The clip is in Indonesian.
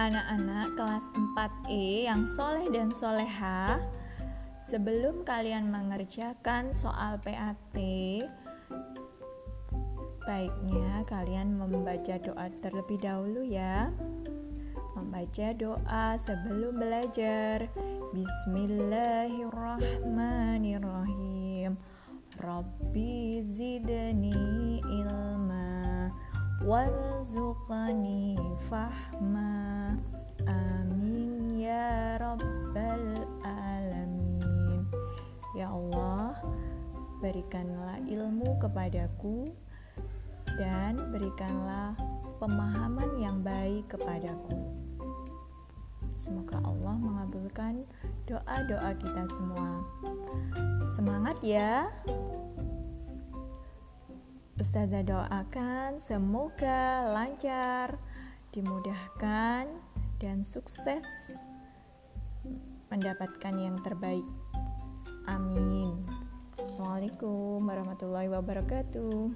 Anak-anak kelas 4E yang soleh dan soleha Sebelum kalian mengerjakan soal PAT Baiknya kalian membaca doa terlebih dahulu ya. Membaca doa sebelum belajar. Bismillahirrahmanirrahim. Rabbi zidni ilma Warzuqani fahma Amin ya Rabbal Alamin Ya Allah Berikanlah ilmu kepadaku Dan berikanlah pemahaman yang baik kepadaku Semoga Allah mengabulkan doa-doa kita semua. Semangat ya! Ustazah doakan semoga lancar, dimudahkan, dan sukses mendapatkan yang terbaik. Amin. Assalamualaikum warahmatullahi wabarakatuh.